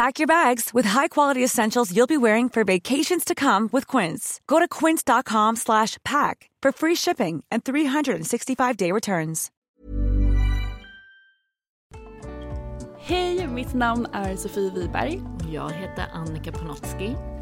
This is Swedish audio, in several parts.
Pack your bags with high-quality essentials you'll be wearing for vacations to come with Quince. Go to quince.com slash pack for free shipping and 365-day returns. Hej, mitt namn är Sofie Wiberg Jag heter Annika Panotski.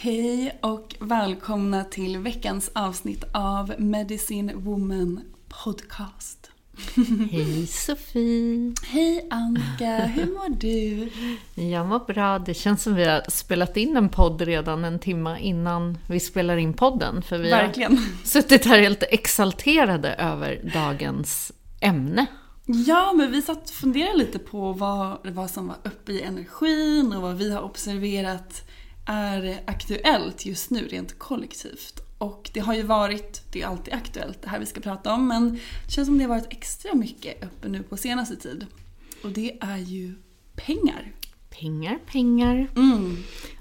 Hej och välkomna till veckans avsnitt av Medicine Woman Podcast. Hej Sofie! Hej Annika, hur mår du? Jag mår bra. Det känns som vi har spelat in en podd redan en timme innan vi spelar in podden. För vi Verkligen. har suttit här helt exalterade över dagens ämne. Ja, men vi satt och funderade lite på vad, vad som var uppe i energin och vad vi har observerat är aktuellt just nu rent kollektivt. Och det har ju varit, det är alltid aktuellt det här vi ska prata om, men det känns som det har varit extra mycket uppe nu på senaste tid. Och det är ju pengar. Pengar, pengar. Mm.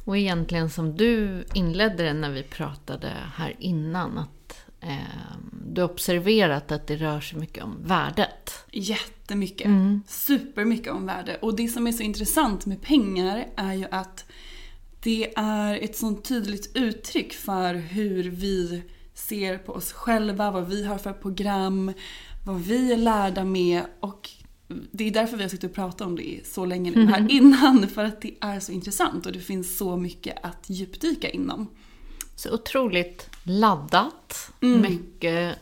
Och egentligen som du inledde det när vi pratade här innan, att eh, du observerat att det rör sig mycket om värdet. Jättemycket. Supermycket om värde. Och det som är så intressant med pengar är ju att det är ett sånt tydligt uttryck för hur vi ser på oss själva, vad vi har för program, vad vi är lärda med och det är därför vi har suttit och pratat om det så länge nu här innan, för att det är så intressant och det finns så mycket att djupdyka inom. Så otroligt laddat. Mm. Mycket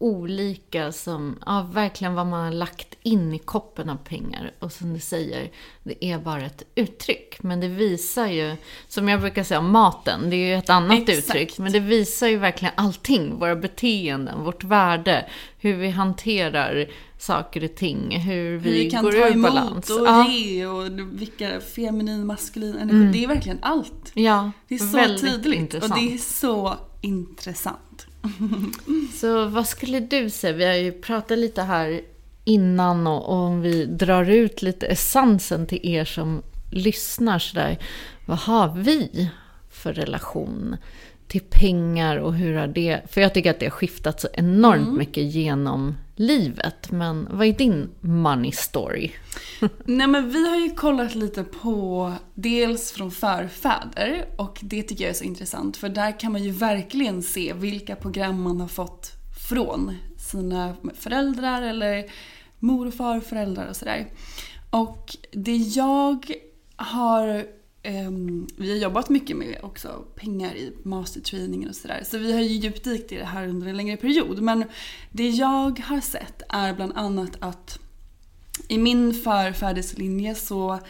olika som, ja verkligen vad man har lagt in i koppen av pengar. Och som du säger, det är bara ett uttryck. Men det visar ju, som jag brukar säga om maten, det är ju ett annat Exakt. uttryck. Men det visar ju verkligen allting. Våra beteenden, vårt värde, hur vi hanterar saker och ting, hur vi, Hur vi kan går ta ur emot balans. och ja. ge och vilka feminin, maskulin energi. Det är verkligen allt. ja, Det är så tydligt intressant. och det är så intressant. Så vad skulle du säga? Vi har ju pratat lite här innan och, och om vi drar ut lite essensen till er som lyssnar sådär. Vad har vi för relation till pengar och hur har det... För jag tycker att det har skiftat så enormt mycket genom livet. Men vad är din money story? Nej men vi har ju kollat lite på dels från förfäder och det tycker jag är så intressant för där kan man ju verkligen se vilka program man har fått från sina föräldrar eller mor och farföräldrar och sådär. Och det jag har Um, vi har jobbat mycket med också pengar i mastertrainingen och sådär. Så vi har ju djupdykt i det här under en längre period. Men det jag har sett är bland annat att i min förfäderslinje så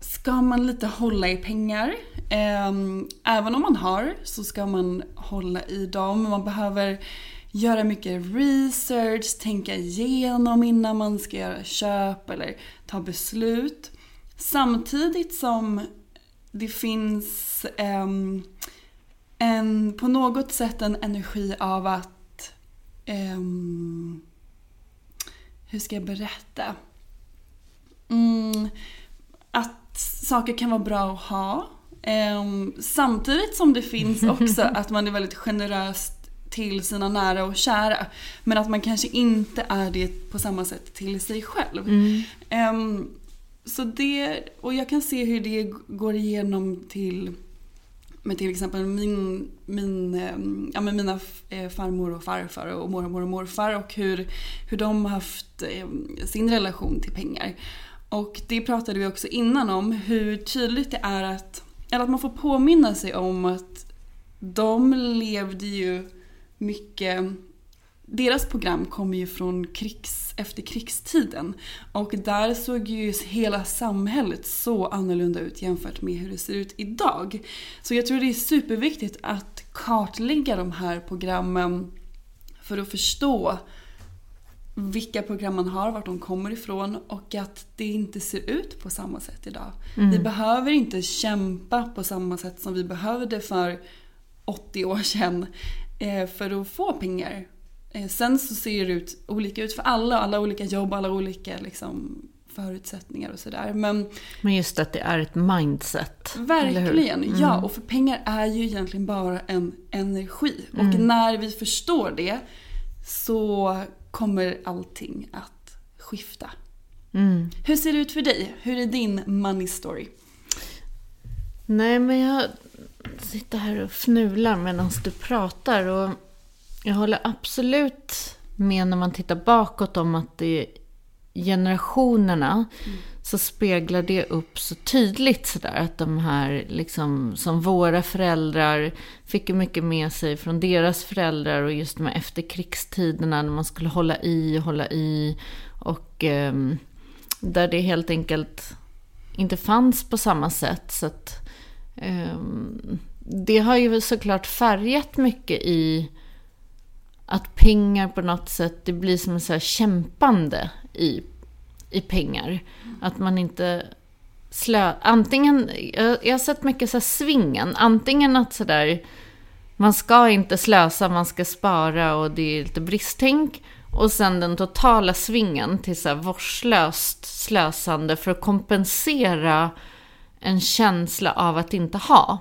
ska man lite hålla i pengar. Um, även om man har så ska man hålla i dem. Man behöver göra mycket research, tänka igenom innan man ska göra köp eller ta beslut. Samtidigt som det finns eh, en, på något sätt en energi av att eh, hur ska jag berätta? Mm, att saker kan vara bra att ha. Eh, samtidigt som det finns också att man är väldigt generös till sina nära och kära. Men att man kanske inte är det på samma sätt till sig själv. Mm. Um, så det, och jag kan se hur det går igenom till med till exempel min, min, eh, ja, men mina eh, farmor och farfar och mormor och morfar och hur, hur de har haft eh, sin relation till pengar. Och det pratade vi också innan om, hur tydligt det är att, eller att man får påminna sig om att de levde ju mycket deras program kommer ju från krigs, efterkrigstiden och där såg ju hela samhället så annorlunda ut jämfört med hur det ser ut idag. Så jag tror det är superviktigt att kartlägga de här programmen för att förstå vilka program man har, vart de kommer ifrån och att det inte ser ut på samma sätt idag. Mm. Vi behöver inte kämpa på samma sätt som vi behövde för 80 år sedan eh, för att få pengar sen så ser det ut olika ut för alla, alla olika jobb, alla olika liksom, förutsättningar och sådär. Men, Men just att det är ett mindset. Verkligen, mm. ja. Och för pengar är ju egentligen bara en energi. Mm. Och när vi förstår det så kommer allting att skifta. Mm. Hur ser det ut för dig? Hur är din money story? Nej, men jag sitter här och fnular medan du pratar. Och jag håller absolut med när man tittar bakåt om att det generationerna. Mm. så speglar det upp så tydligt sådär att de här liksom som våra föräldrar fick mycket med sig från deras föräldrar och just med efterkrigstiderna när man skulle hålla i och hålla i. Och eh, där det helt enkelt inte fanns på samma sätt. Så att eh, det har ju såklart färgat mycket i att pengar på något sätt, det blir som en så här kämpande i, i pengar. Att man inte slö... Antingen, jag, jag har sett mycket så här svingen. Antingen att sådär, man ska inte slösa, man ska spara och det är lite bristtänk. Och sen den totala svingen till så här vårdslöst slösande för att kompensera en känsla av att inte ha.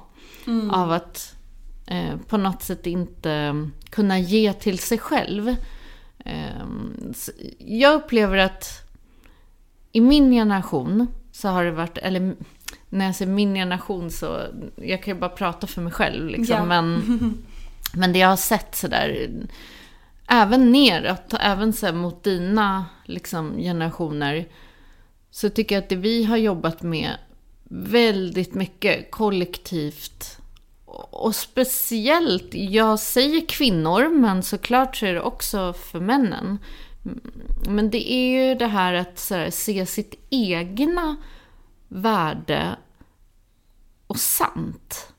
Mm. Av att på något sätt inte kunna ge till sig själv. Ehm, jag upplever att i min generation så har det varit, eller när jag säger min generation så, jag kan ju bara prata för mig själv liksom, ja. men, men det jag har sett sådär, även neråt, även så mot dina liksom, generationer, så tycker jag att det vi har jobbat med väldigt mycket kollektivt och speciellt, jag säger kvinnor, men såklart så är det också för männen. Men det är ju det här att här, se sitt egna värde och sant.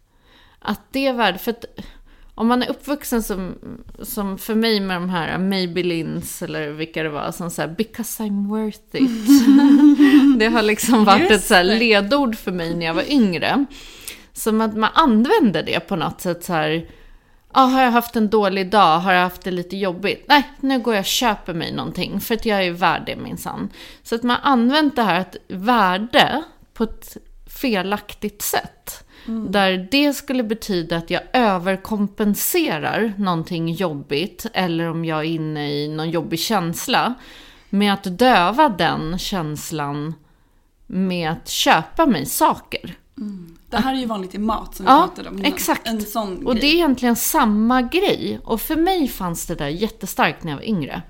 Att det värde, för att om man är uppvuxen som, som för mig med de här Maybellines eller vilka det var, som såhär “because I'm worth it”. det har liksom varit Just ett så ledord för mig när jag var yngre. Som att man använder det på något sätt så här. Ah, har jag haft en dålig dag? Har jag haft det lite jobbigt? Nej, nu går jag och köper mig någonting för att jag är värd det minsann. Så att man använt det här att värde på ett felaktigt sätt. Mm. Där det skulle betyda att jag överkompenserar någonting jobbigt eller om jag är inne i någon jobbig känsla. Med att döva den känslan med att köpa mig saker. Mm. Det här är ju vanligt i mat som vi ja, pratade om innan. exakt. En sån och det är egentligen samma grej. Och för mig fanns det där jättestarkt när jag var yngre.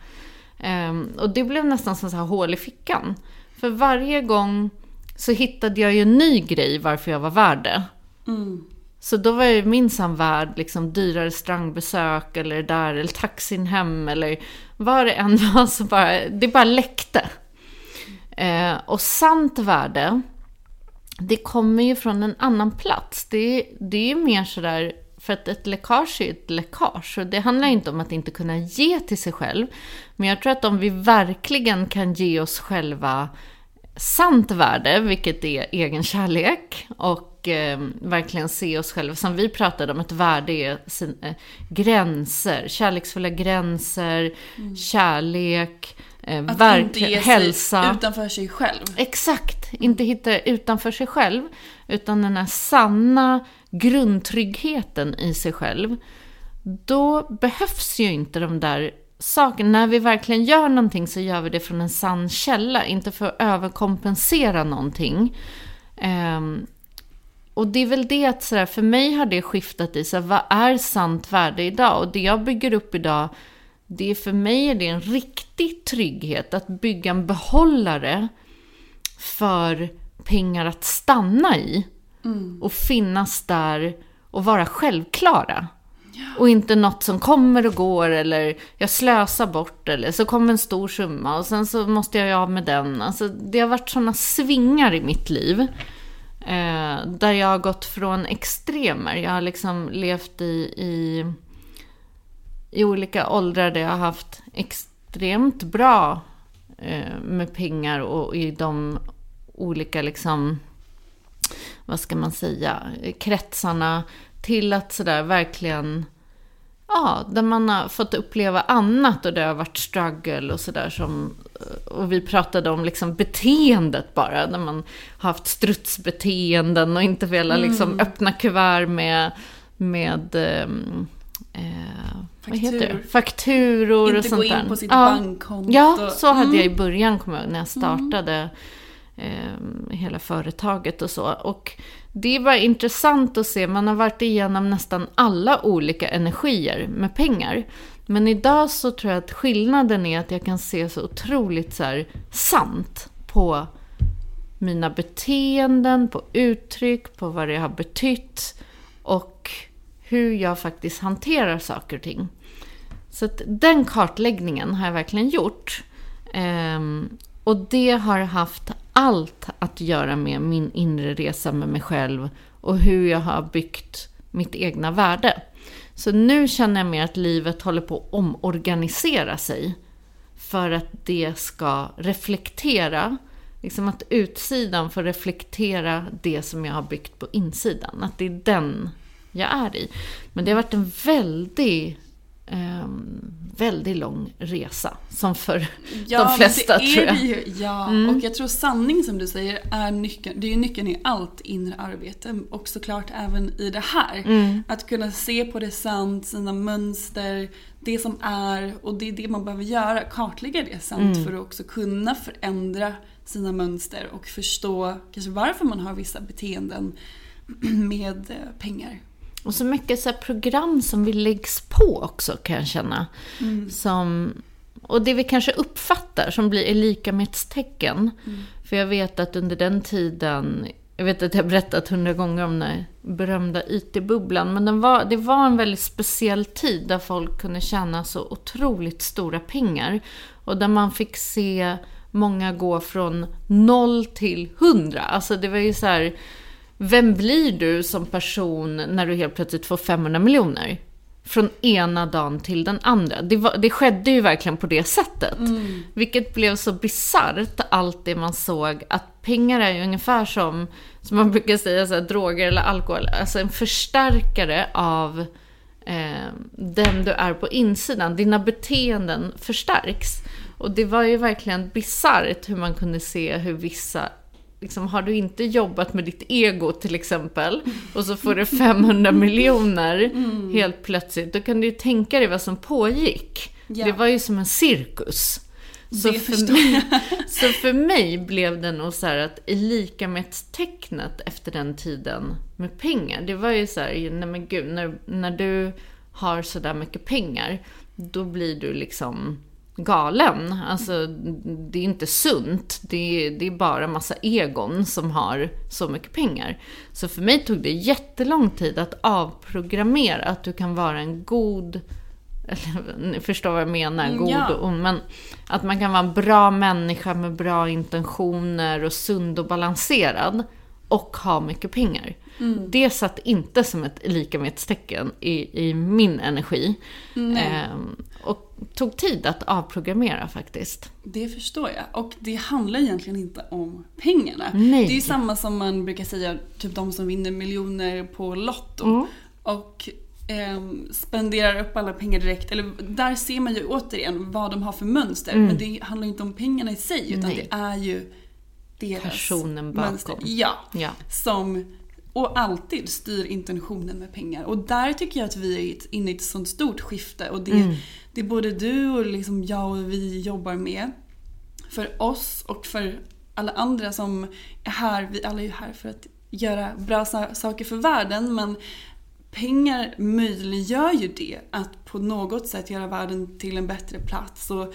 Um, och det blev nästan som så här hål i fickan. För varje gång så hittade jag ju en ny grej varför jag var värd det. Mm. Så då var jag minsann värd liksom dyrare restaurangbesök eller där, eller taxin hem eller vad det än var. Så bara, det bara läckte. Eh, och sant värde det kommer ju från en annan plats. Det, det är ju mer sådär, för att ett läckage är ett läckage. Och det handlar inte om att inte kunna ge till sig själv. Men jag tror att om vi verkligen kan ge oss själva sant värde, vilket är egen kärlek och eh, verkligen se oss själva, som vi pratade om, ett värde är sin, eh, gränser, kärleksfulla gränser, mm. kärlek, eh, att verk, inte ge hälsa. Sig utanför sig själv. Exakt, inte hitta utanför sig själv, utan den här sanna grundtryggheten i sig själv. Då behövs ju inte de där saken, när vi verkligen gör någonting så gör vi det från en sann källa, inte för att överkompensera någonting. Um, och det är väl det att sådär, för mig har det skiftat i, så vad är sant värde idag? Och det jag bygger upp idag, det är för mig är det en riktig trygghet att bygga en behållare för pengar att stanna i. Mm. Och finnas där och vara självklara. Och inte något som kommer och går eller jag slösar bort eller så kommer en stor summa och sen så måste jag ju av med den. Alltså, det har varit sådana svingar i mitt liv. Eh, där jag har gått från extremer. Jag har liksom levt i, i, i olika åldrar där jag har haft extremt bra eh, med pengar och i de olika liksom, vad ska man säga, kretsarna till att sådär verkligen, ja, där man har fått uppleva annat och det har varit struggle och sådär som, och vi pratade om liksom beteendet bara, där man har haft strutsbeteenden och inte velat liksom mm. liksom öppna kuvert med, med ehm, eh, vad heter det? Fakturor inte och sånt där. Inte gå in på sitt ja. bankkonto. Ja, så hade mm. jag i mm. början, kommer jag när jag startade. Mm eh, hela företaget och så. Och det var intressant att se, man har varit igenom nästan alla olika energier med pengar. Men idag så tror jag att skillnaden är att jag kan se så otroligt så här, sant på mina beteenden, på uttryck, på vad det har betytt och hur jag faktiskt hanterar saker och ting. Så att den kartläggningen har jag verkligen gjort. Um, och det har haft allt att göra med min inre resa med mig själv och hur jag har byggt mitt egna värde. Så nu känner jag mer att livet håller på att omorganisera sig för att det ska reflektera, liksom att utsidan får reflektera det som jag har byggt på insidan. Att det är den jag är i. Men det har varit en väldig eh, väldigt lång resa. Som för ja, de flesta tror jag. Ju, ja, mm. och jag tror sanning som du säger är nyckeln. Det är ju nyckeln i allt inre arbete. Och såklart även i det här. Mm. Att kunna se på det sant, sina mönster, det som är. Och det är det man behöver göra. Kartlägga det sant mm. för att också kunna förändra sina mönster och förstå kanske varför man har vissa beteenden med eh, pengar. Och så mycket så program som vi läggs på också kan jag känna. Mm. Som, och det vi kanske uppfattar som blir likametstecken. Mm. För jag vet att under den tiden, jag vet att jag har berättat hundra gånger om den berömda IT-bubblan. Men den var, det var en väldigt speciell tid där folk kunde tjäna så otroligt stora pengar. Och där man fick se många gå från noll till hundra. Alltså det var ju så här vem blir du som person när du helt plötsligt får 500 miljoner? Från ena dagen till den andra. Det, var, det skedde ju verkligen på det sättet. Mm. Vilket blev så bisarrt, allt det man såg. Att pengar är ju ungefär som, som man brukar säga, så här, droger eller alkohol. Alltså en förstärkare av eh, den du är på insidan. Dina beteenden förstärks. Och det var ju verkligen bisarrt hur man kunde se hur vissa liksom, har du inte jobbat med ditt ego till exempel och så får du 500 miljoner mm. helt plötsligt, då kan du ju tänka dig vad som pågick. Ja. Det var ju som en cirkus. Så för, mig, så för mig blev det nog så här att i lika med tecknet efter den tiden med pengar, det var ju så här, nej men gud, när, när du har sådär mycket pengar, då blir du liksom galen. Alltså, det är inte sunt. Det är, det är bara massa egon som har så mycket pengar. Så för mig tog det jättelång tid att avprogrammera att du kan vara en god ni förstår vad jag menar, mm, god ja. och ond. Men att man kan vara en bra människa med bra intentioner och sund och balanserad. och ha mycket pengar. Det satt inte som ett likametstecken i, i min energi. Ehm, och tog tid att avprogrammera faktiskt. Det förstår jag. Och det handlar egentligen inte om pengarna. Nej. Det är ju samma som man brukar säga, typ de som vinner miljoner på Lotto. Och ehm, spenderar upp alla pengar direkt. Eller där ser man ju återigen vad de har för mönster. Men det handlar ju inte om pengarna i sig, utan Nej. det är ju deras Personen bakom. mönster. Ja. Ja. Som och alltid styr intentionen med pengar. Och där tycker jag att vi är inne i ett sånt stort skifte. Och det, Mm. det är både du och liksom jag och vi jobbar med. För oss och för alla andra som är här. Vi alla är ju här för att göra bra sa- saker för världen. Men pengar möjliggör ju det. Att på något sätt göra världen till en bättre plats. Och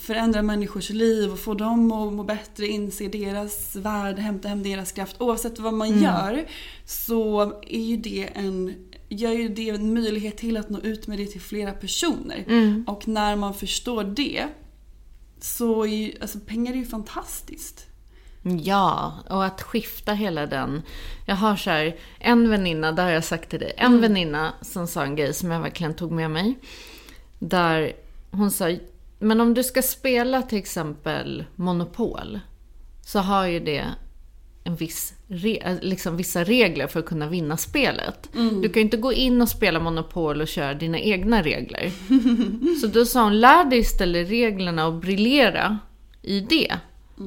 förändra människors liv och få dem att må bättre, inse deras värde, hämta hem deras kraft. Oavsett vad man gör så är ju det en gör ju det en möjlighet till att nå ut med det till flera personer. Och när man förstår det så är ju, alltså pengar är ju fantastiskt. Ja, och att skifta hela den. Jag har så här, en väninna, det har jag sagt till dig, en väninna som sa en grej som jag verkligen tog med mig. Där hon sa, men om du ska spela till exempel Monopol, så har ju det en viss re- liksom vissa regler för att kunna vinna spelet. Du kan ju inte gå in och spela Monopol och köra dina egna regler. Så då sa hon, lär dig istället reglerna och briljera i det.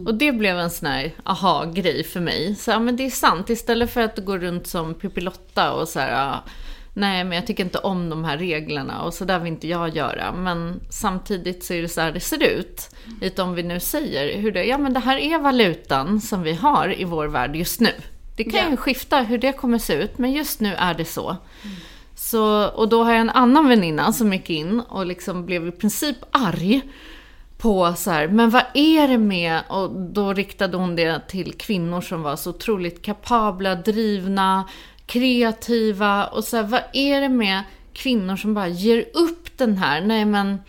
Och det blev en sån här aha-grej för mig. Så ja, men det är sant. Istället för att gå runt som Pippilotta och så här, ja, nej men jag tycker inte om de här reglerna och så där vill inte jag göra. Men samtidigt så är det så här det ser ut. Lite om vi nu säger hur det, ja men det här är valutan som vi har i vår värld just nu. Det kan Ja. ju skifta hur det kommer se ut, men just nu är det så. Så, och då har jag en annan väninna som gick in och liksom blev i princip arg på så här, men vad är det med, och då riktade hon det till kvinnor som var så otroligt kapabla, drivna, kreativa och så här, vad är det med kvinnor som bara ger upp den här, nej men,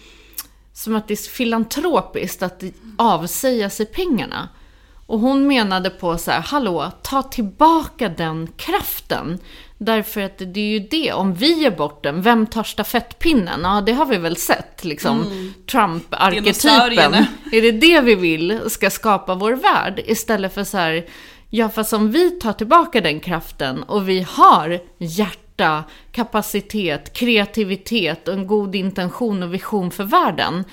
som att det är filantropiskt att avsäga sig pengarna. Och hon menade på så här, hallå, ta tillbaka den kraften. Därför att det är ju det, om vi ger bort den, vem tar stafettpinnen? Ja, det har vi väl sett, liksom. Trump-arketypen. Dinosaurierna. Är det det vi vill ska skapa vår värld? Istället för så här, ja fast om vi tar tillbaka den kraften och vi har hjärta, kapacitet, kreativitet och en god intention och vision för världen.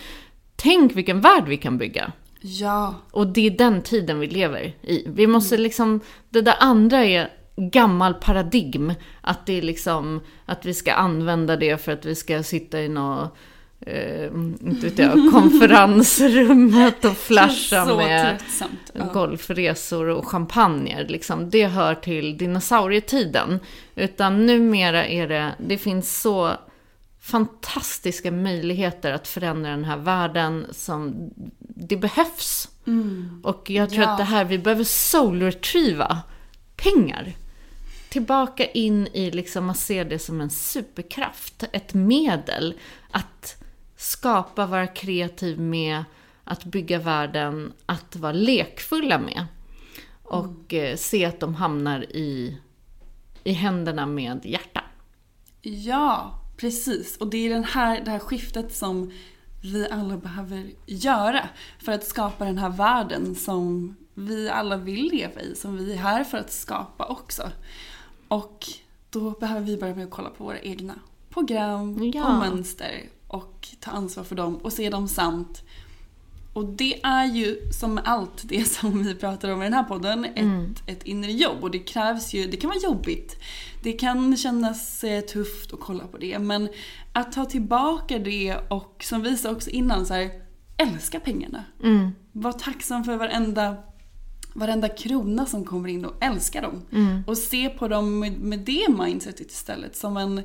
Tänk vilken värld vi kan bygga. Ja. Och det är den tiden vi lever i. Vi måste liksom, det där andra är gammal paradigm. Att det är liksom, att vi ska använda det för att vi ska sitta i något, eh, inte vet jag, konferensrummet och flasha med. Ja. golfresor och champagner. Liksom. Det hör till dinosaurietiden. Utan numera är det, det finns så fantastiska möjligheter att förändra den här världen som det behövs. Och jag tror Mm. Ja. att det här, vi behöver soul-retrieva pengar. Tillbaka in i liksom att se det som en superkraft, ett medel att skapa, vara kreativ med, att bygga världen, att vara lekfulla med. Och eh, se att de hamnar i, i händerna med hjärta. Ja, precis. Och det är den här, det här skiftet som vi alla behöver göra för att skapa den här världen som vi alla vill leva i, som vi är här för att skapa också. Och då behöver vi börja med att kolla på våra egna program Ja. och mönster och ta ansvar för dem och se dem sant. Och det är ju som allt det som vi pratar om i den här podden, ett, ett inre jobb. Och det krävs ju, det kan vara jobbigt. Det kan kännas eh, tufft att kolla på det. Men att ta tillbaka det och som vi sa också innan, så här, älska pengarna. Var tacksam för varenda, varenda krona som kommer in och älska dem. Och se på dem med, med det mindsetet istället som en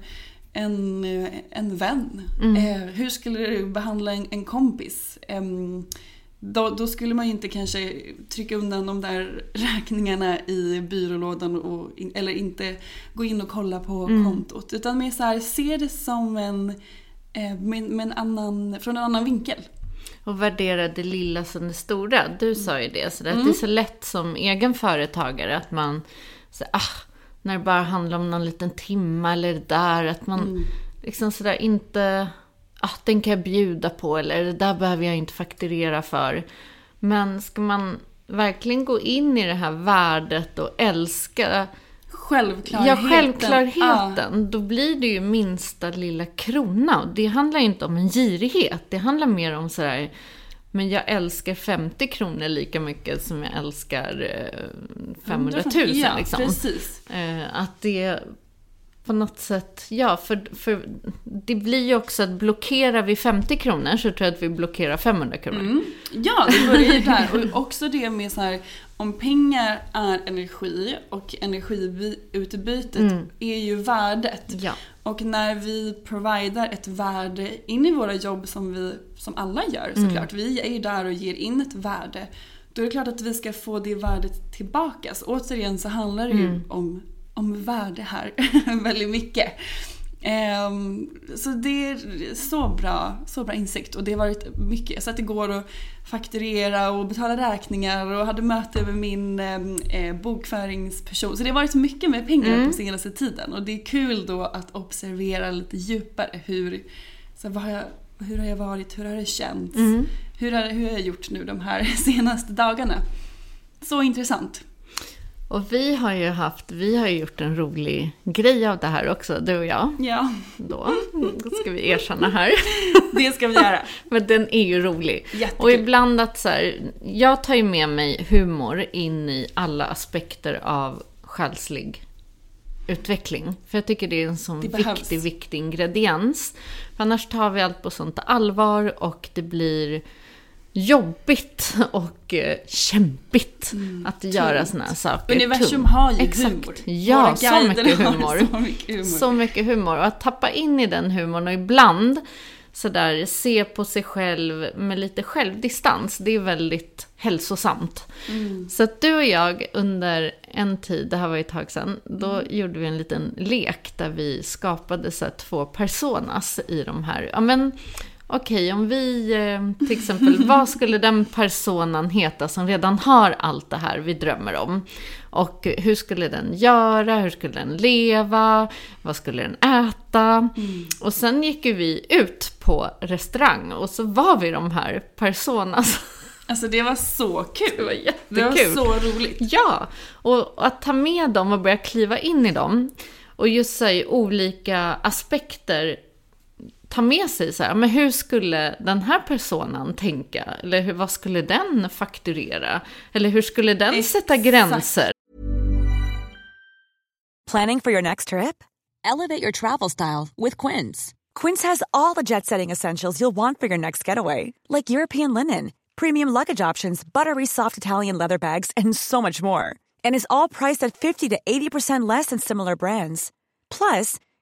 en, eh, en vän. Eh, hur skulle du behandla en, en kompis? Då, då skulle man ju inte kanske trycka undan de där räkningarna i byrålådan och, eller inte gå in och kolla på kontot. Utan mer så här, se det som en, eh, med, med en annan, från en annan vinkel. Och värdera det lilla som det stora. Du sa ju det, så att det är så lätt som egen företagare att man, så, ah, när det bara handlar om någon liten timme eller det där, att man liksom sådär inte, ah, den kan jag bjuda på eller det där behöver jag inte fakturera för. Men ska man verkligen gå in i det här värdet och älska Självklarheten. Ja, självklarheten. Då blir det ju minsta lilla krona. Och det handlar inte om en girighet. Det handlar mer om sådär, men jag älskar 50 kronor lika mycket som jag älskar eh, 500 000. Ja, liksom. precis. Eh, att det på något sätt, ja, för, för det blir ju också att blockerar vi 50 kronor så tror jag att vi blockerar 500 kronor. Mm. Ja, det börjar ju där. Och också det med så här, om pengar är energi och energiutbytet är ju värdet. Ja. Och när vi providar ett värde in i våra jobb som vi, som alla gör såklart. Vi är ju där och ger in ett värde. Då är det klart att vi ska få det värdet tillbaka. Så återigen så handlar det ju om, om värde här väldigt mycket. Ehm, så det är så bra, så bra insikt och det har varit mycket. Jag satt igår och fakturera och betala räkningar och hade möte med min eh, bokföringsperson. Så det har varit mycket med pengar på senaste tiden och det är kul då att observera lite djupare hur, så vad har jag, hur har jag varit, hur har det känts, hur, har, hur har jag gjort nu de här senaste dagarna. Så intressant. Och vi har ju haft, vi har gjort en rolig grej av det här också, du och jag. Ja, Då, då ska vi erkänna här. det ska vi göra. Men den är ju rolig. Jättekul. Och ibland att så här, jag tar ju med mig humor in i alla aspekter av själslig utveckling. För jag tycker det är en sån viktig, viktig ingrediens. För annars tar vi allt på sånt allvar och det blir jobbigt och eh, kämpigt att göra såna här saker. Mm, Universum tungt. har ju Exakt. humor. Ja, Våra så mycket humor. så mycket humor. Så mycket humor. Och att tappa in i den humorn och ibland sådär se på sig själv med lite självdistans, det är väldigt hälsosamt. Mm. Så att du och jag under en tid, det här var ju ett tag sedan, då Mm. gjorde vi en liten lek där vi skapade så två personas i de här, ja men Okej, om vi eh, till exempel, vad skulle den personen heta som redan har allt det här vi drömmer om? Och hur skulle den göra? Hur skulle den leva? Vad skulle den äta? Och sen gick ju vi ut på restaurang och så var vi de här personas. Alltså det var så kul. Det var Det jättekul. var så roligt. Ja, och att ta med dem och börja kliva in i dem. Och just så i olika aspekter ta med sig så här, men hur skulle den här personen tänka? Eller hur, vad skulle den fakturera? Eller hur skulle den sätta Exakt. gränser? Planning for your next trip? Elevate your travel style with Quince. Quince has all the jet setting essentials you'll want for your next getaway, like European linen, premium luggage options, buttery soft Italian leather bags, and so much more. And is all priced at 50 to 80% less than similar brands. Plus,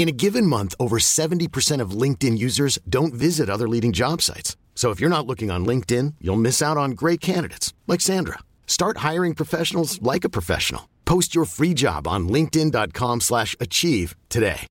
In a given month, over 70% of LinkedIn users don't visit other leading job sites. So if you're not looking on LinkedIn, you'll miss out on great candidates like Sandra. Start hiring professionals like a professional. Post your free job on linkedin.com/achieve slash achieve today.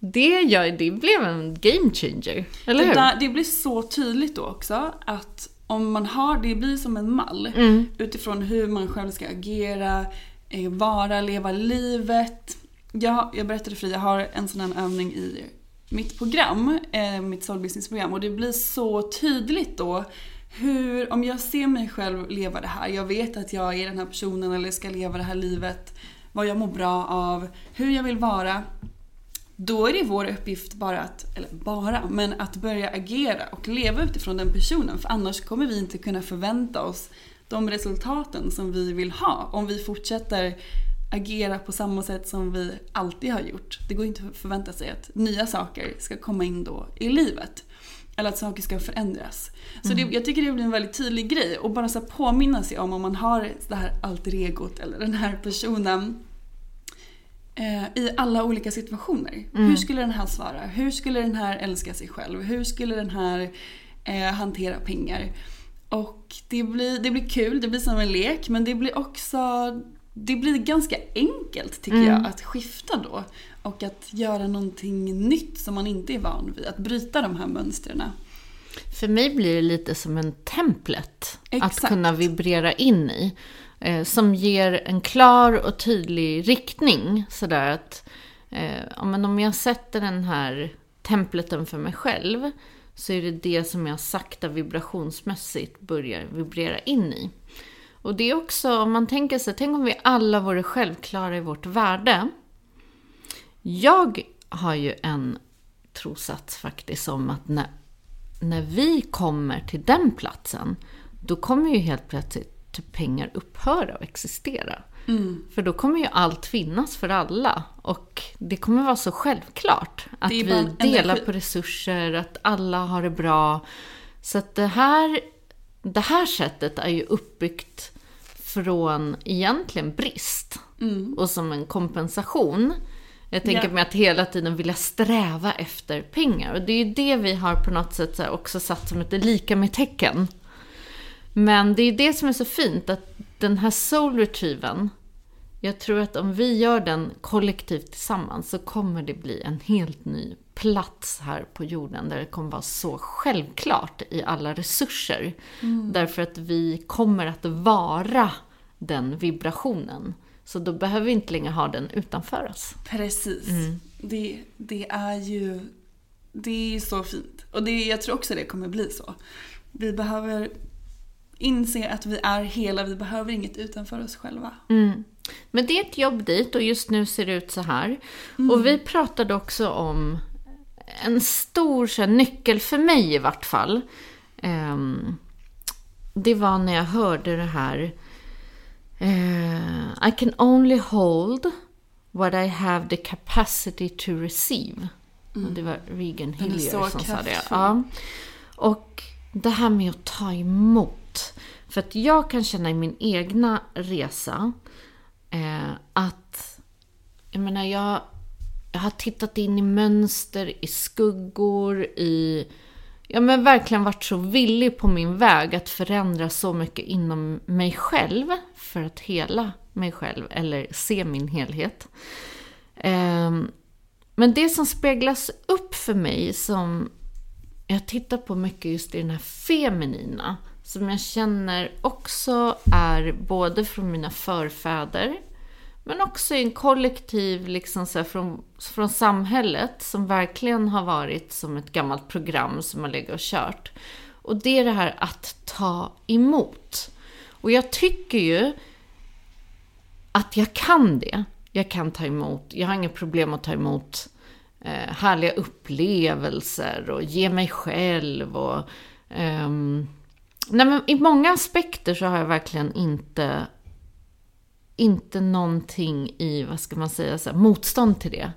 Det, gör, det blev en game changer, eller Det, hur? där, det blir så tydligt då också att om man har, det blir som en mall Mm. utifrån hur man själv ska agera, Eh, vara, leva livet. Jag, jag berättade för dig, jag har en sån här övning i mitt program, eh, mitt soul business program och det blir så tydligt då hur, om jag ser mig själv leva det här, jag vet att jag är den här personen eller ska leva det här livet, vad jag mår bra av, hur jag vill vara. Då är det vår uppgift bara att, eller bara, men att börja agera och leva utifrån den personen. För annars kommer vi inte kunna förvänta oss de resultaten som vi vill ha. Om vi fortsätter agera på samma sätt som vi alltid har gjort. Det går inte att förvänta sig att nya saker ska komma in då i livet. Eller att saker ska förändras. Så det, jag tycker det blir en väldigt tydlig grej. Och bara så påminna sig om om man har det här alter egot eller den här personen eh, i alla olika situationer. Hur skulle den här svara? Hur skulle den här älska sig själv? Hur skulle den här eh, hantera pengar? Och det blir, det blir kul, det blir som en lek men det blir också det blir ganska enkelt tycker jag att skifta då. Och att göra någonting nytt som man inte är van vid. Att bryta de här mönstren. För mig blir det lite som en templet att Exakt. kunna vibrera in i. Eh, som ger en klar och tydlig riktning. Sådär att eh, om jag sätter den här templeten för mig själv så är det det som jag sakta vibrationsmässigt börjar vibrera in i. Och det är också, om man tänker sig, tänk om vi alla vore självklara i vårt värde. Jag har ju en trosats faktiskt om att när, när vi kommer till den platsen, då kommer ju helt plötsligt pengar upphöra att existera. För då kommer ju allt finnas för alla. Och det kommer vara så självklart att vi delar på resurser, att alla har det bra. Så att det här, det här sättet är ju uppbyggt från egentligen brist. Och som en kompensation. Jag tänker Ja. mig att hela tiden vilja sträva efter pengar. Och det är ju det vi har på något sätt också satt som ett lika med tecken. Men det är det som är så fint, att den här soul retrieven, jag tror att om vi gör den kollektivt tillsammans så kommer det bli en helt ny plats här på jorden där det kommer vara så självklart i alla resurser. Därför att vi kommer att vara den vibrationen. Så då behöver vi inte längre ha den utanför oss. Precis. Det, det är ju det är så fint. Och det, jag tror också det kommer bli så. Vi behöver inse att vi är hela, vi behöver inget utanför oss själva. Men det är ett jobb dit och just nu ser det ut så här. Och vi pratade också om en stor så här, nyckel, för mig i vart fall. Ehm, det var när jag hörde det här. eh, I can only hold what I have the capacity to receive. Och det var Regan Hillier som sa det. kraftfull. Ja. Och det här med att ta emot. För att jag kan känna i min egna resa eh, att, jag menar jag, jag har tittat in i mönster, i skuggor, i, ja men verkligen varit så villig på min väg att förändra så mycket inom mig själv för att hela mig själv, eller se min helhet. Eh, men det som speglas upp för mig som jag tittar på mycket just i den här feminina, som jag känner också är både från mina förfäder, men också i en kollektiv liksom så här från, från samhället som verkligen har varit som ett gammalt program som har legat och kört. Och det är det här att ta emot. Och jag tycker ju att jag kan det. Jag kan ta emot, jag har inget problem att ta emot eh, härliga upplevelser och ge mig själv och eh, nej men i många aspekter så har jag verkligen inte inte någonting i, vad ska man säga, så här, motstånd till det.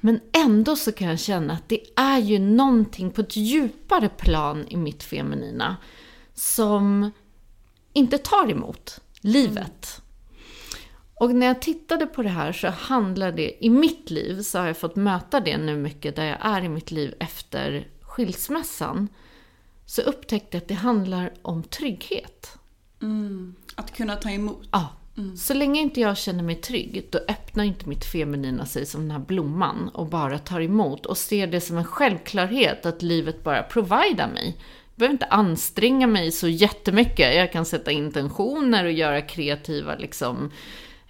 Men ändå så kan jag känna att det är ju någonting på ett djupare plan i mitt feminina som inte tar emot livet. Mm. Och när jag tittade på det här så handlar det, i mitt liv så har jag fått möta det nu mycket där jag är i mitt liv efter skilsmässan. Så upptäckte jag att det handlar om trygghet. Att kunna ta emot. Ja. Så länge inte jag känner mig trygg, då öppnar inte mitt feminina sig som den här blomman och bara tar emot och ser det som en självklarhet att livet bara providar mig. Jag behöver inte anstränga mig så jättemycket. Jag kan sätta intentioner och göra kreativa, liksom,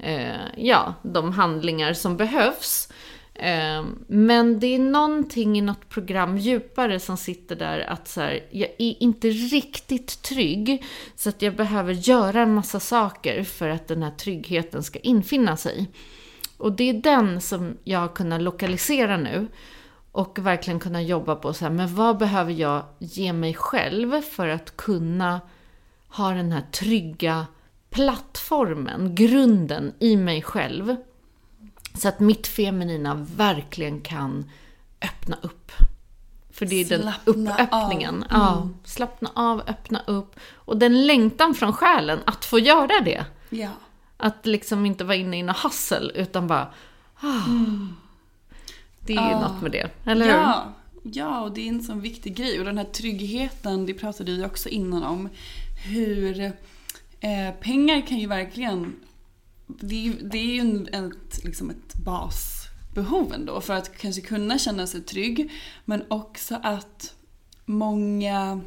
Eh, ja, de handlingar som behövs. Eh, men det är någonting i något program djupare som sitter där att så här, jag är inte riktigt trygg så att jag behöver göra en massa saker för att den här tryggheten ska infinna sig. Och det är den som jag har kunnat lokalisera nu och verkligen kunna jobba på så här, men vad behöver jag ge mig själv för att kunna ha den här trygga plattformen, grunden i mig själv. Så att mitt feminina verkligen kan öppna upp. För det är den Slappna uppöppningen. av. Ja, Mm. slappna av, öppna upp. Och den längtan från själen att få göra det. Ja. Att liksom inte vara inne i något hassel, utan bara... Ah. Det är ju Ah. något med det, eller hur? Ja, ja, och det är en sån viktig grej. Och den här tryggheten, det pratade vi också innan om. Hur eh, pengar kan ju verkligen... Det är, ju- det är ju en, ett, liksom ett basbehov ändå för att kanske kunna känna sig trygg. Men också att många...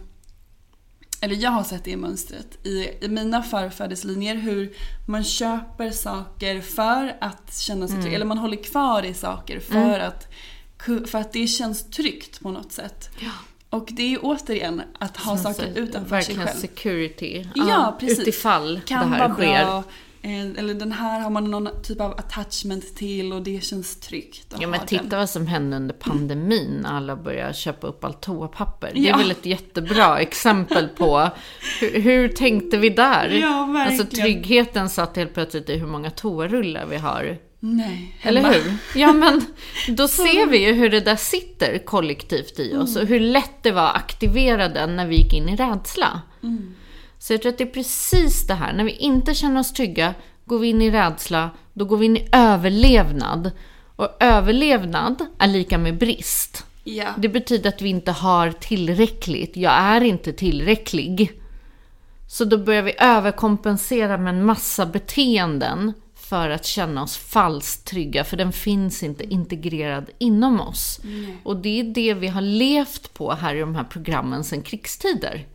Eller jag har sett det mönstret i, i mina farfaders linjer hur man köper saker för att känna sig trygg. Eller man håller kvar i saker för, att, ku- för att det känns tryggt på något sätt. Och det är ju återigen att ha saker säger, utanför Verkligen sig själv. security. Ja, precis. Utifall kan det här sker. bra. eh, Eller den här har man någon typ av attachment till och det känns tryggt Ja men titta den. vad som hände under pandemin när alla började köpa upp allt toapapper. Det är Ja. väl ett jättebra exempel på hur, hur tänkte vi där? Ja, verkligen. Alltså tryggheten satt helt plötsligt i hur många toarullar vi har. Nej, Eller hemma. hur? Ja men då ser vi ju hur det där sitter kollektivt i oss och hur lätt det var att aktivera den när vi gick in i rädsla. Så jag tror att det är precis det här, när vi inte känner oss trygga går vi in i rädsla, då går vi in i överlevnad. Och överlevnad är lika med brist. Ja. Det betyder att vi inte har tillräckligt. Jag är inte tillräcklig. Så då börjar vi överkompensera med en massa beteenden för att känna oss falskt trygga, för den finns inte integrerad inom oss. Och det är det vi har levt på här i de här programmen sedan krigstider.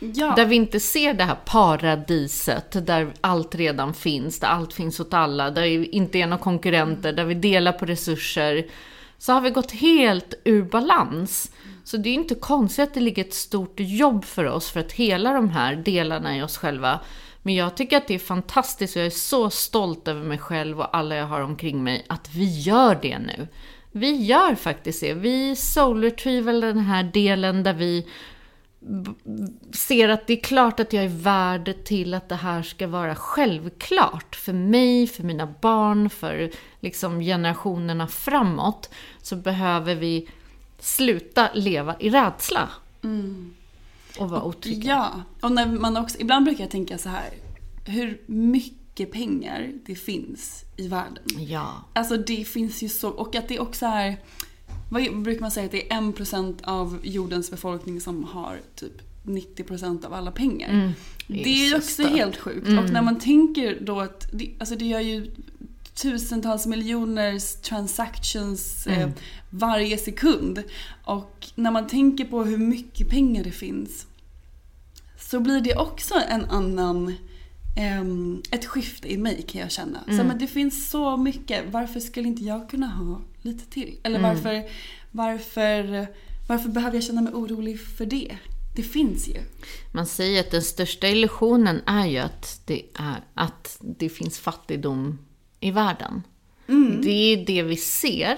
ja. Där vi inte ser det här paradiset, där allt redan finns, där allt finns åt alla, där vi inte är några konkurrenter, där vi delar på resurser. Så har vi gått helt ur balans. Så det är inte konstigt att det ligger ett stort jobb för oss för att hela de här delarna i oss själva. Men jag tycker att det är fantastiskt och jag är så stolt över mig själv och alla jag har omkring mig att vi gör det nu. Vi gör faktiskt det. Vi soul retrieval den här delen där vi ser att det är klart att jag är värd till att det här ska vara självklart för mig, för mina barn, för liksom generationerna framåt, så behöver vi sluta leva i rädsla. Mm. Och vara otrygga. Ja, och när man också, ibland brukar jag tänka så här. Hur mycket pengar det finns i världen. Ja. Alltså det finns ju så, och att det också är, vad brukar man säga att det är 1% av jordens befolkning som har typ 90% av alla pengar. det är det är ju så också stört. helt sjukt. Och när man tänker då att, det, alltså det gör ju tusentals miljoners transactions eh, varje sekund. Och när man tänker på hur mycket pengar det finns så blir det också en annan ehm, ett skifte i mig kan jag känna. Så, men det finns så mycket. Varför skulle inte jag kunna ha lite till? Eller varför, varför, varför behöver jag känna mig orolig för det? Det finns ju. Man säger att den största illusionen är ju att det, är, att det finns fattigdom i världen. Det är det vi ser.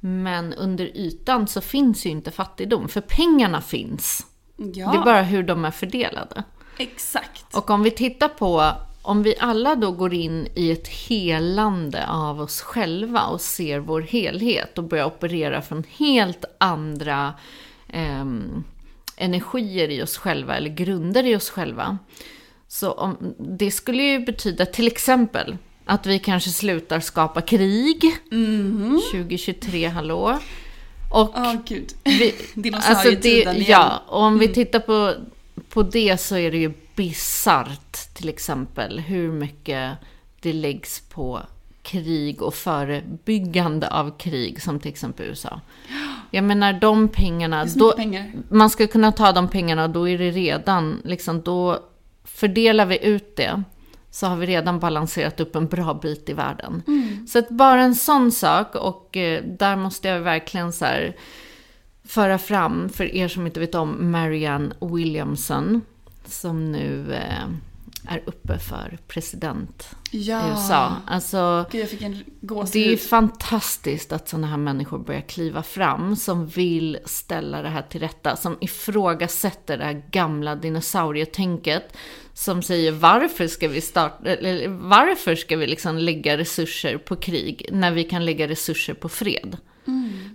Men under ytan så finns ju inte fattigdom, för pengarna finns. Ja, Det är bara hur de är fördelade. exakt. Och om vi tittar på, om vi alla då går in i ett helande av oss själva och ser vår helhet och börjar operera från helt andra ehm, energier i oss själva, eller grunder i oss själva. Så om, det skulle ju betyda till exempel att vi kanske slutar skapa krig 2023, hallå. Och Åh gud. vi, Dinosaurietiden igen. Ja, och om vi tittar på, på det så är det ju bisarrt till exempel hur mycket det läggs på krig och förebyggande av krig som till exempel USA. Jag menar de pengarna, Det då, pengar. man ska kunna ta de pengarna och då är det redan, liksom då fördelar vi ut det så har vi redan balanserat upp en bra bit i världen. Så att bara en sån sak och eh, där måste jag verkligen så här föra fram, för er som inte vet om Marianne Williamson, som nu eh, är uppe för president Ja. i USA. Alltså, Gud, det är fantastiskt att sådana här människor börjar kliva fram som vill ställa det här till rätta, som ifrågasätter det här gamla dinosaurietänket, som säger varför ska vi starta, eller varför ska vi liksom lägga resurser på krig när vi kan lägga resurser på fred?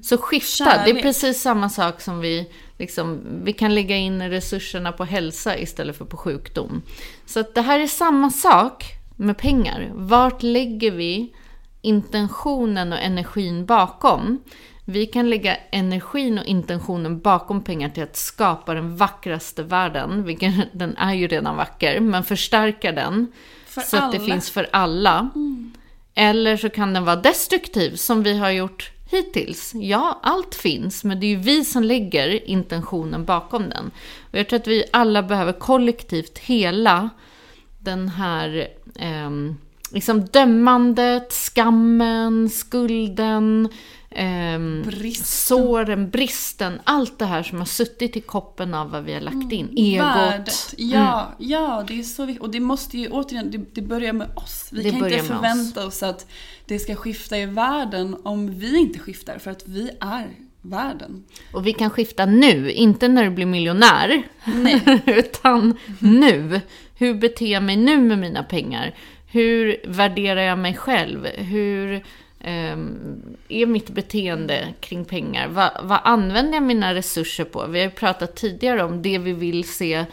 Så skifta, det är Kärlek. precis samma sak som vi, liksom, vi kan lägga in resurserna på hälsa istället för på sjukdom. Så att det här är samma sak med pengar. Vart lägger vi intentionen och energin bakom? Vi kan lägga energin och intentionen bakom pengar till att skapa den vackraste världen, vilken den är ju redan vacker, men förstärka den För så att det alla. Mm. finns för alla. Eller så kan den vara destruktiv som vi har gjort hittills. Ja, allt finns, men det är ju vi som lägger intentionen bakom den. Och jag tror att vi alla behöver kollektivt hela den här eh, liksom dömandet, skammen, skulden, ehm, Bristen. såren, bristen. Allt det här som har suttit i koppen av vad vi har lagt in. Egot. Mm. Värdet. Ja, ja, det är så viktigt. Och det måste ju återigen, det, det börjar med oss. Vi Det kan inte förvänta oss att det ska skifta i världen om vi inte skiftar. För att vi är världen. Och vi kan skifta nu, inte när du blir miljonär. utan nu. Hur beter jag mig nu med mina pengar? Hur värderar jag mig själv? Hur är mitt beteende kring pengar? Va, vad använder jag mina resurser på? Vi har ju pratat tidigare om det vi vill se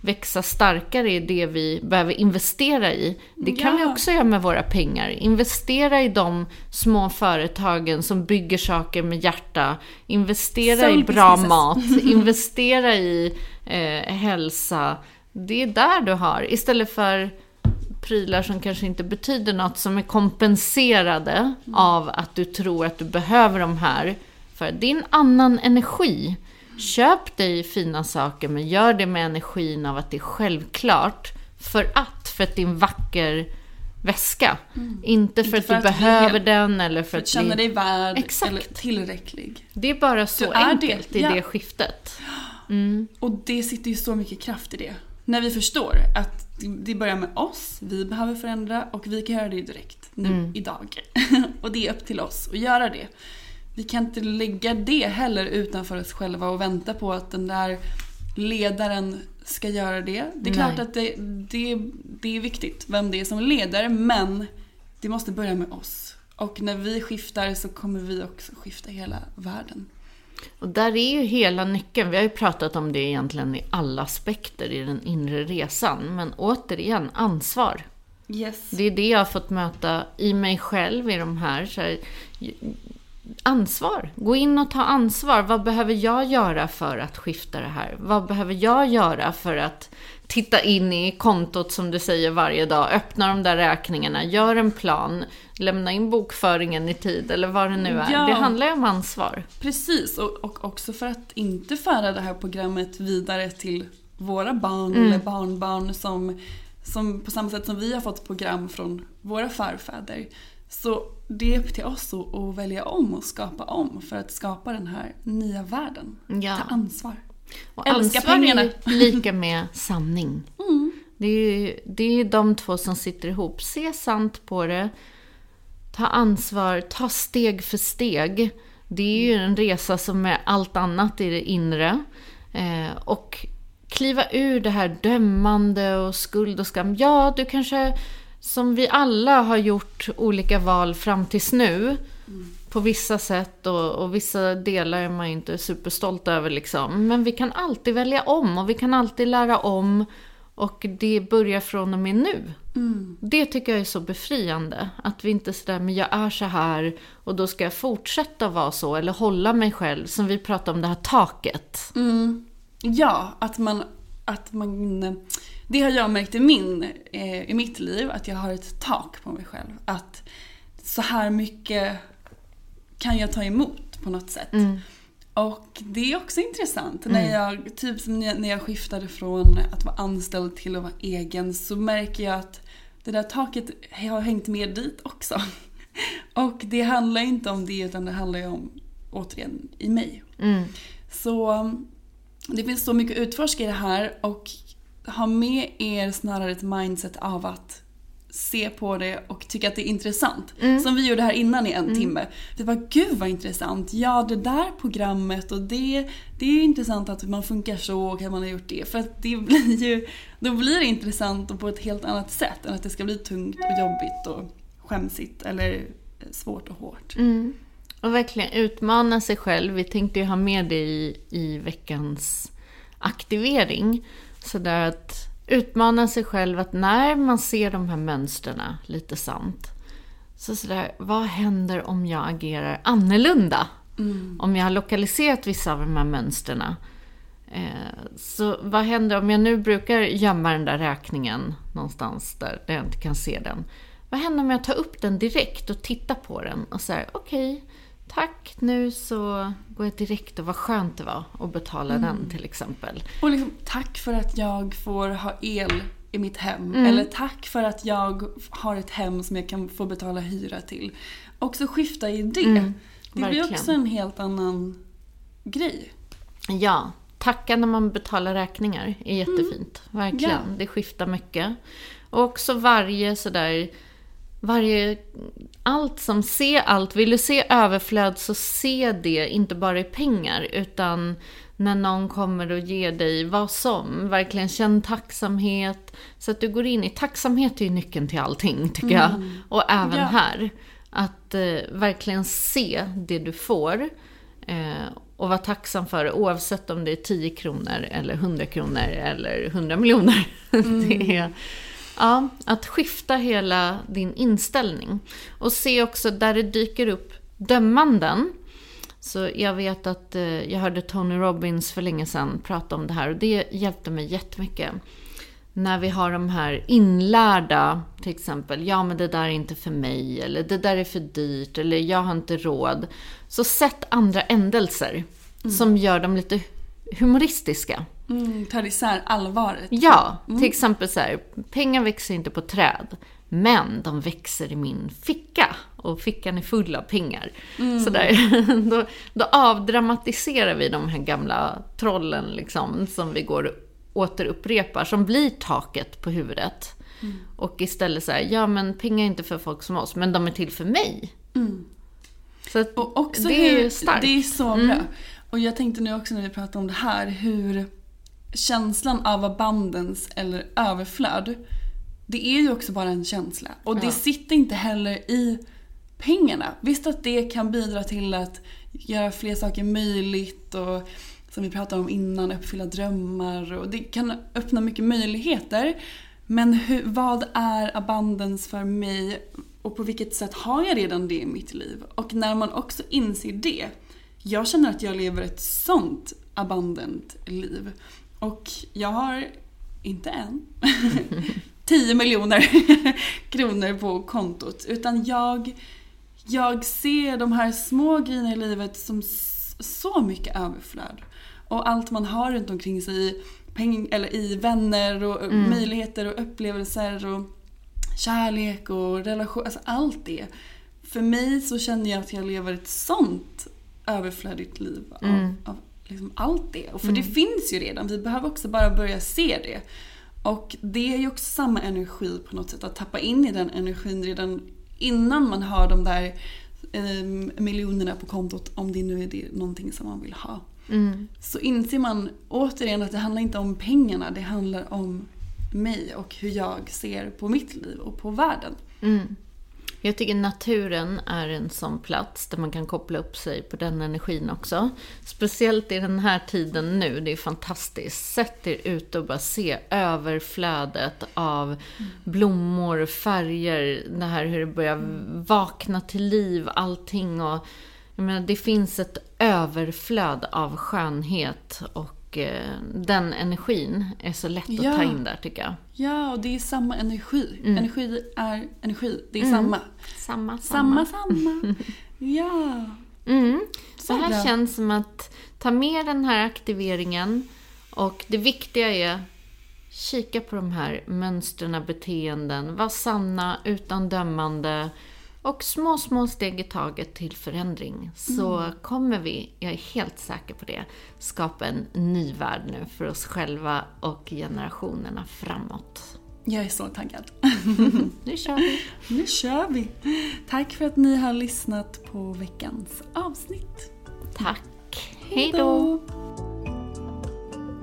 växa starkare är det vi behöver investera i. Det kan vi Ja. också göra med våra pengar. Investera i de små företagen som bygger saker med hjärta. Investera Soul i bra businesses. mat. Investera i eh, hälsa. Det är där du har. Istället för prylar som kanske inte betyder något, som är kompenserade av att du tror att du behöver de här. För en annan energi. Köp dig fina saker, men gör det med energin av att det är självklart. För att, för att det är en vacker väska. Inte för Inte att för du att bli behöver hel- den eller för, För att att känna bli... dig värd Exakt. eller tillräcklig. Det är bara så Du är enkelt det, i ja. det skiftet. Och det sitter ju så mycket kraft i det. När vi förstår att det- börjar med oss, vi behöver förändra och vi kan göra det direkt, nu, Mm. idag. och det är upp till oss att göra det. Vi kan inte lägga det heller utanför oss själva och vänta på att den där ledaren ska göra det. Det är Nej. klart att det, det, det är viktigt vem det är som leder, men det måste börja med oss. Och när vi skiftar så kommer vi också skifta hela världen. Och där är ju hela nyckeln. Vi har ju pratat om det egentligen i alla aspekter i den inre resan. Men återigen, ansvar. Yes. Det är det jag har fått möta i mig själv i de här. Så här ansvar. Gå in och ta ansvar. Vad behöver jag göra för att skifta det här? Vad behöver jag göra för att titta in i kontot som du säger varje dag? Öppna de där räkningarna, gör en plan, lämna in bokföringen i tid eller vad det nu är. Ja. Det handlar ju om ansvar. Precis, och, och också för att inte föra det här programmet vidare till våra barn Mm. eller barnbarn som, som på samma sätt som vi har fått program från våra förfäder. Så det är upp till oss att, att välja om och skapa om för att skapa den här nya världen. Ja. Ta ansvar. Och ansvar är lika med sanning. Det, är ju, det är de två som sitter ihop. Se sant på det. Ta ansvar. Ta steg för steg. Det är ju en resa som är allt annat i det inre. Eh, och kliva ur det här dömande och skuld och skam. Ja, du kanske, som vi alla har gjort olika val fram tills nu. På vissa sätt och, och vissa delar är man ju inte superstolt över liksom. Men vi kan alltid välja om och vi kan alltid lära om. Och det börjar från och med nu. Det tycker jag är så befriande. Att vi inte är sådär, men jag är så här och då ska jag fortsätta vara så. Eller hålla mig själv, som vi pratade om det här taket. Ja, att man, att man... Det har jag märkt i, min, eh, i mitt liv, att jag har ett tak på mig själv. Att så här mycket kan jag ta emot på något sätt. Och det är också intressant. När jag, typ som när jag- skiftade från att vara anställd till att vara egen så märker jag att det där taket har hängt med dit också. Och det handlar inte om det utan det handlar ju om, återigen, i mig. Så um, det finns så mycket att utforska i det här och ha med er snarare ett mindset av att se på det och tycka att det är intressant. Som vi gjorde här innan i en timme. Vi bara, gud vad intressant. Ja, det där programmet och det, det är ju intressant att man funkar så och att man har gjort det. För att det blir ju, då blir det intressant och på ett helt annat sätt än att det ska bli tungt och jobbigt och skämsigt eller svårt och hårt. Och verkligen utmana sig själv. Vi tänkte ju ha med det i, i veckans aktivering. Så där att utmana sig själv att när man ser de här mönstren lite sant. Så sådär, vad händer om jag agerar annorlunda? Mm. Om jag har lokaliserat vissa av de här mönstren. Eh, så vad händer om jag nu brukar gömma den där räkningen någonstans där, där jag inte kan se den? Vad händer om jag tar upp den direkt och tittar på den och säger okej, okay, tack, nu så går jag direkt och vad skönt det var att betala mm. den till exempel. Och liksom, tack för att jag får ha el i mitt hem. Mm. Eller tack för att jag har ett hem som jag kan få betala hyra till. Också skifta i det. Mm, det blir också en helt annan grej. Ja, tacka när man betalar räkningar är jättefint. Mm. Verkligen. Ja. Det skiftar mycket. Och också varje sådär varje, allt som se allt. Vill du se överflöd så se det inte bara i pengar utan när någon kommer och ger dig vad som. Verkligen känn tacksamhet. Så att du går in i, tacksamhet är ju nyckeln till allting tycker jag. Mm. Och även ja. här. Att eh, verkligen se det du får. Eh, och vara tacksam för det oavsett om det är 10 kronor eller 100 kronor eller 100 miljoner. Mm. det är, ja, att skifta hela din inställning. Och se också där det dyker upp dömanden. Så jag vet att eh, jag hörde Tony Robbins för länge sedan prata om det här och det hjälpte mig jättemycket. När vi har de här inlärda, till exempel, ja men det där är inte för mig, eller det där är för dyrt, eller jag har inte råd. Så sätt andra ändelser mm. som gör dem lite humoristiska. Mm, tar isär allvaret. Ja, mm. till exempel så här, pengar växer inte på träd. Men de växer i min ficka och fickan är full av pengar. Mm. Så då, då avdramatiserar vi de här gamla trollen liksom, som vi går återupprepar, som blir taket på huvudet. Mm. Och istället säger ja men pengar är inte för folk som oss, men de är till för mig. Mm. Så och också det är hur, starkt. Det är så bra. Mm. Och jag tänkte nu också när vi pratar om det här, hur känslan av abundance eller överflöd det är ju också bara en känsla. Och det ja. sitter inte heller i pengarna. Visst att det kan bidra till att göra fler saker möjligt och som vi pratade om innan, uppfylla drömmar och det kan öppna mycket möjligheter. Men hur, vad är abundance för mig och på vilket sätt har jag redan det i mitt liv? Och när man också inser det. Jag känner att jag lever ett sånt abundant liv. Och jag har, inte än, 10 miljoner kronor på kontot. Utan jag, jag ser de här små grejerna i livet som så mycket överflöd. Och allt man har runt omkring sig peng, eller i vänner och mm. möjligheter och upplevelser och kärlek och relation, alltså allt det. För mig så känner jag att jag lever ett sånt överflödigt liv av, mm. av liksom allt det. Och för mm. det finns ju redan, vi behöver också bara börja se det. Och det är ju också samma energi på något sätt, att tappa in i den energin redan innan man har de där eh, miljonerna på kontot, om det nu är det någonting som man vill ha. Mm. Så inser man återigen att det handlar inte om pengarna, det handlar om mig och hur jag ser på mitt liv och på världen. Mm. Jag tycker naturen är en sån plats där man kan koppla upp sig på den energin också. Speciellt i den här tiden nu, det är fantastiskt. Sätt er ut och bara se överflödet av blommor, färger, det här hur det börjar vakna till liv, allting. Och, jag menar, det finns ett överflöd av skönhet och Eh, den energin är så lätt ja. att ta in där tycker jag. Ja, och det är samma energi. Mm. Energi är energi. Det är mm. samma. Samma, samma. Samma, samma. ja. Mm. Så det här bra. känns som att ta med den här aktiveringen och det viktiga är kika på de här mönstren, beteenden, var sanna, utan dömande och små, små steg i taget till förändring så mm. kommer vi, jag är helt säker på det, skapa en ny värld nu för oss själva och generationerna framåt. Jag är så taggad. nu kör vi! Nu kör vi! Tack för att ni har lyssnat på veckans avsnitt. Tack! Hej då!